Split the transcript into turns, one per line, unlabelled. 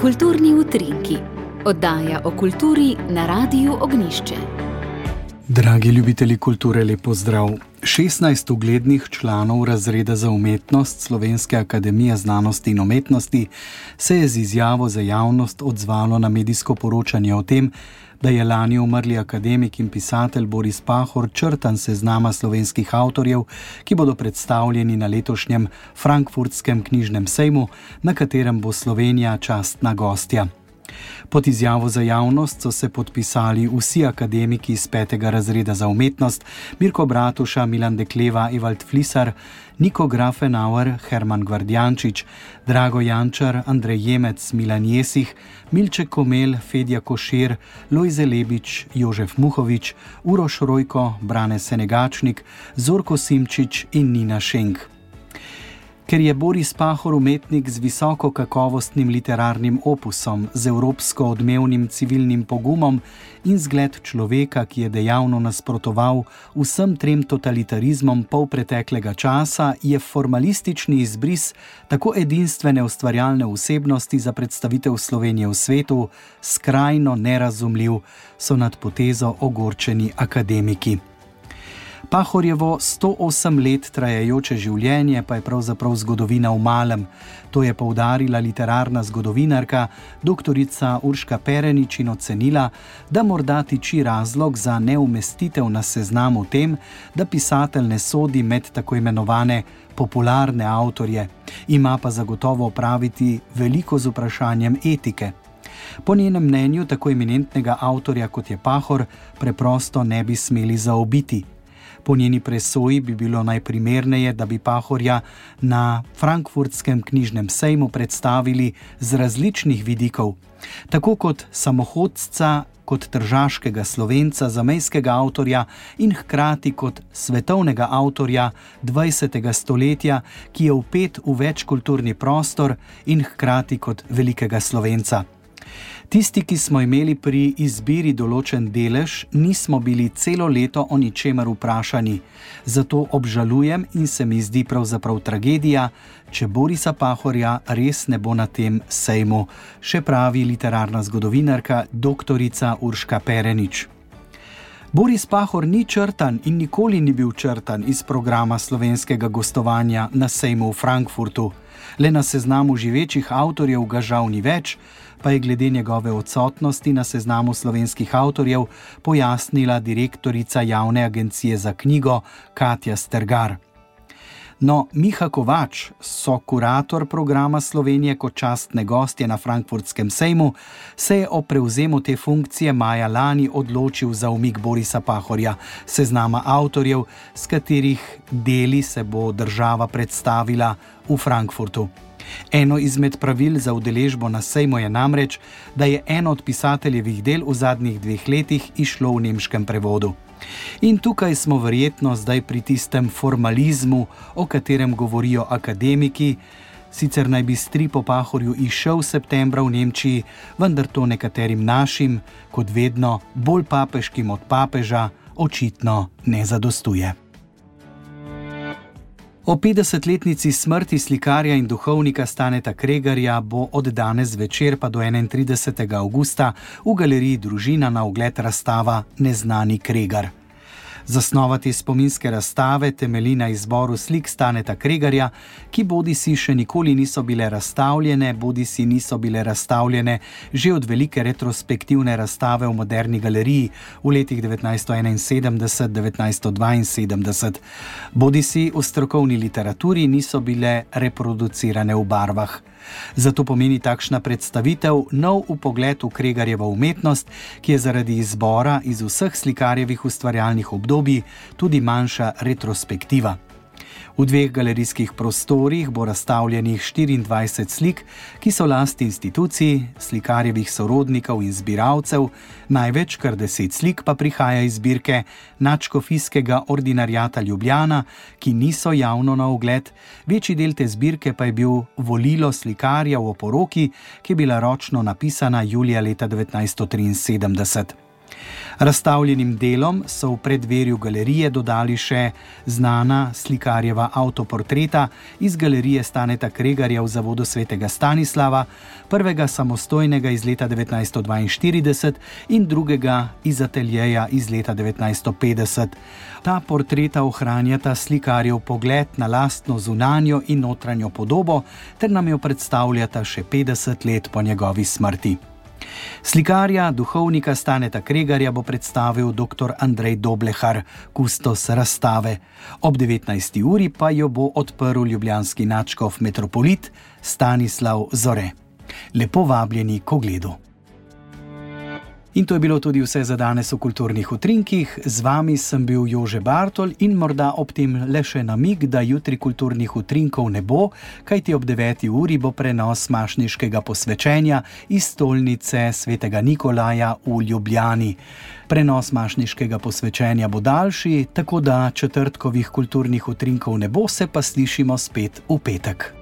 Kulturni utrinki, oddaja o kulturi na Radiu Ognišče.
Dragi ljubitelji kulture, lepo zdrav. 16 uglednih članov razreda za umetnost Slovenske akademije znanosti in umetnosti se je z izjavo za javnost odzvalo na medijsko poročanje o tem, da je lani umrli akademik in pisatelj Boris Pahor črtan seznama slovenskih avtorjev, ki bodo predstavljeni na letošnjem Frankfurtskem knjižnem sejmu, na katerem bo Slovenija častna gostja. Pod izjavo za javnost so se podpisali vsi akademiki iz petega razreda za umetnost: Mirko Bratuša, Milan Dekleva, Evald Flisar, Niko Grafenauer, Herman Gvardjančič, Drago Jančar, Andrej Jemec, Milan Jesih, Milče Komel, Fedja Košir, Lojze Lebič, Jožef Muhovič, Uroš Rojko, Brane Senegačnik, Zorko Simčič in Nina Šenk. Ker je Boris Pahor umetnik z visoko kakovostnim literarnim opusom, z evropsko odmevnim civilnim pogumom in zgled človeka, ki je dejavno nasprotoval vsem trem totalitarizmom pol preteklega časa, je formalistični izbris tako edinstvene ustvarjalne osebnosti za predstavitev Slovenije v svetu skrajno nerazumljiv, so nad potezo ogorčeni akademiki. Pahorjevo 108 let trajajoče življenje pa je pravzaprav zgodovina v malem. To je poudarila literarna zgodovinarka dr. Urška Perenič in ocenila, da morda tiči razlog za neumestitev na seznamu tem, da pisatelj ne sodi med tako imenovane popularne avtorje, ima pa zagotovo opraviti veliko z vprašanjem etike. Po njenem mnenju, tako eminentnega avtorja kot je Pahor, preprosto ne bi smeli zaobiti. Po njeni presoji bi bilo najprimerneje, da bi Pahorja na Frankfurtskem knjižnem sejmu predstavili z različnih vidikov, tako kot samohodca, kot tržaškega slovenca, zamejskega avtorja in hkrati kot svetovnega avtorja 20. stoletja, ki je upet v večkulturni prostor in hkrati kot velikega slovenca. Tisti, ki smo imeli pri izbiri določen delež, nismo bili celo leto o ničemer vprašani. Zato obžalujem in se mi zdi pravzaprav tragedija, če Borisa Pahorja res ne bo na tem sejmu, še pravi literarna zgodovinarka dr. Urška Perenič. Boris Pahor ni črtan in nikoli ni bil črtan iz programa slovenskega gostovanja na sejmu v Frankfurtu. Le na seznamu živečih avtorjev ga žal ni več, pa je glede njegove odsotnosti na seznamu slovenskih avtorjev pojasnila direktorica javne agencije za knjigo Katja Stergar. No, Miha Kovač, so kurator programa Slovenije kot častne gostje na Frankfurtskem sejmu, se je o prevzemu te funkcije maja lani odločil za umik Borisa Pahorja, seznama avtorjev, s katerih deli se bo država predstavila v Frankfurtu. Eno izmed pravil za udeležbo na sejmu je namreč, da je eno od pisateljevih del v zadnjih dveh letih išlo v nemškem prevodu. In tukaj smo verjetno zdaj pri tistem formalizmu, o katerem govorijo akademiki. Sicer naj bi strip o Pahorju išel septembra v Nemčiji, vendar to nekaterim našim, kot vedno bolj papeškim od papeža, očitno ne zadostuje. O 50-letnici smrti slikarja in duhovnika Staneta Kregarja bo od danes večer pa do 31. augusta v galeriji Družina na ogled razstava Neznani Kregar. Zasnova te spominske razstave temelji na izboru slik Staneta Kregarja, ki bodi si še nikoli niso bile razstavljene, bodi si niso bile razstavljene že od velike retrospektivne razstave v moderni galeriji v letih 1971-1972, bodi si v strokovni literaturi niso bile reproducirane v barvah. Zato pomeni takšna predstavitev nov upogled v Kregarjevo umetnost, ki je zaradi izbora iz vseh slikarjevih ustvarjalnih obdobij tudi manjša retrospektiva. V dveh galerijskih prostorih bo razstavljenih 24 slik, ki so lasti institucij, slikarjevih sorodnikov in zbiralcev, največ kar deset slik pa prihaja iz zbirke Načkofijskega ordinarjata Ljubljana, ki niso javno na ogled, večji del te zbirke pa je bil volilo slikarja v oporoki, ki je bila ročno napisana julija leta 1973. Razstavljenim delom so v predverju galerije dodali še znana slikarjeva avtoportreta iz galerije Staneta Kregarja v zavodu svetega Stanislava, prvega samostojnega iz leta 1942 in drugega iz ateljeja iz leta 1950. Ta portreta ohranjata slikarjev pogled na lastno zunanjo in notranjo podobo ter nam jo predstavljata še 50 let po njegovi smrti. Slikarja, duhovnika Staneta Kregarja bo predstavil dr. Andrej Doblehar, kustos razstave. Ob 19. uri pa jo bo odprl ljubljanski načkov metropolit Stanislav Zore. Lepo vabljeni k ogledu. In to je bilo tudi vse za danes v kulturnih utrinkih. Z vami sem bil Jože Bartol in morda ob tem le še namig, da jutri kulturnih utrinkov ne bo, kajti ob 9. uri bo prenos mašniškega posvečenja iz stolnice svetega Nikolaja v Ljubljani. Prenos mašniškega posvečenja bo daljši, tako da četrtkovih kulturnih utrinkov ne bo, se pa slišimo spet v petek.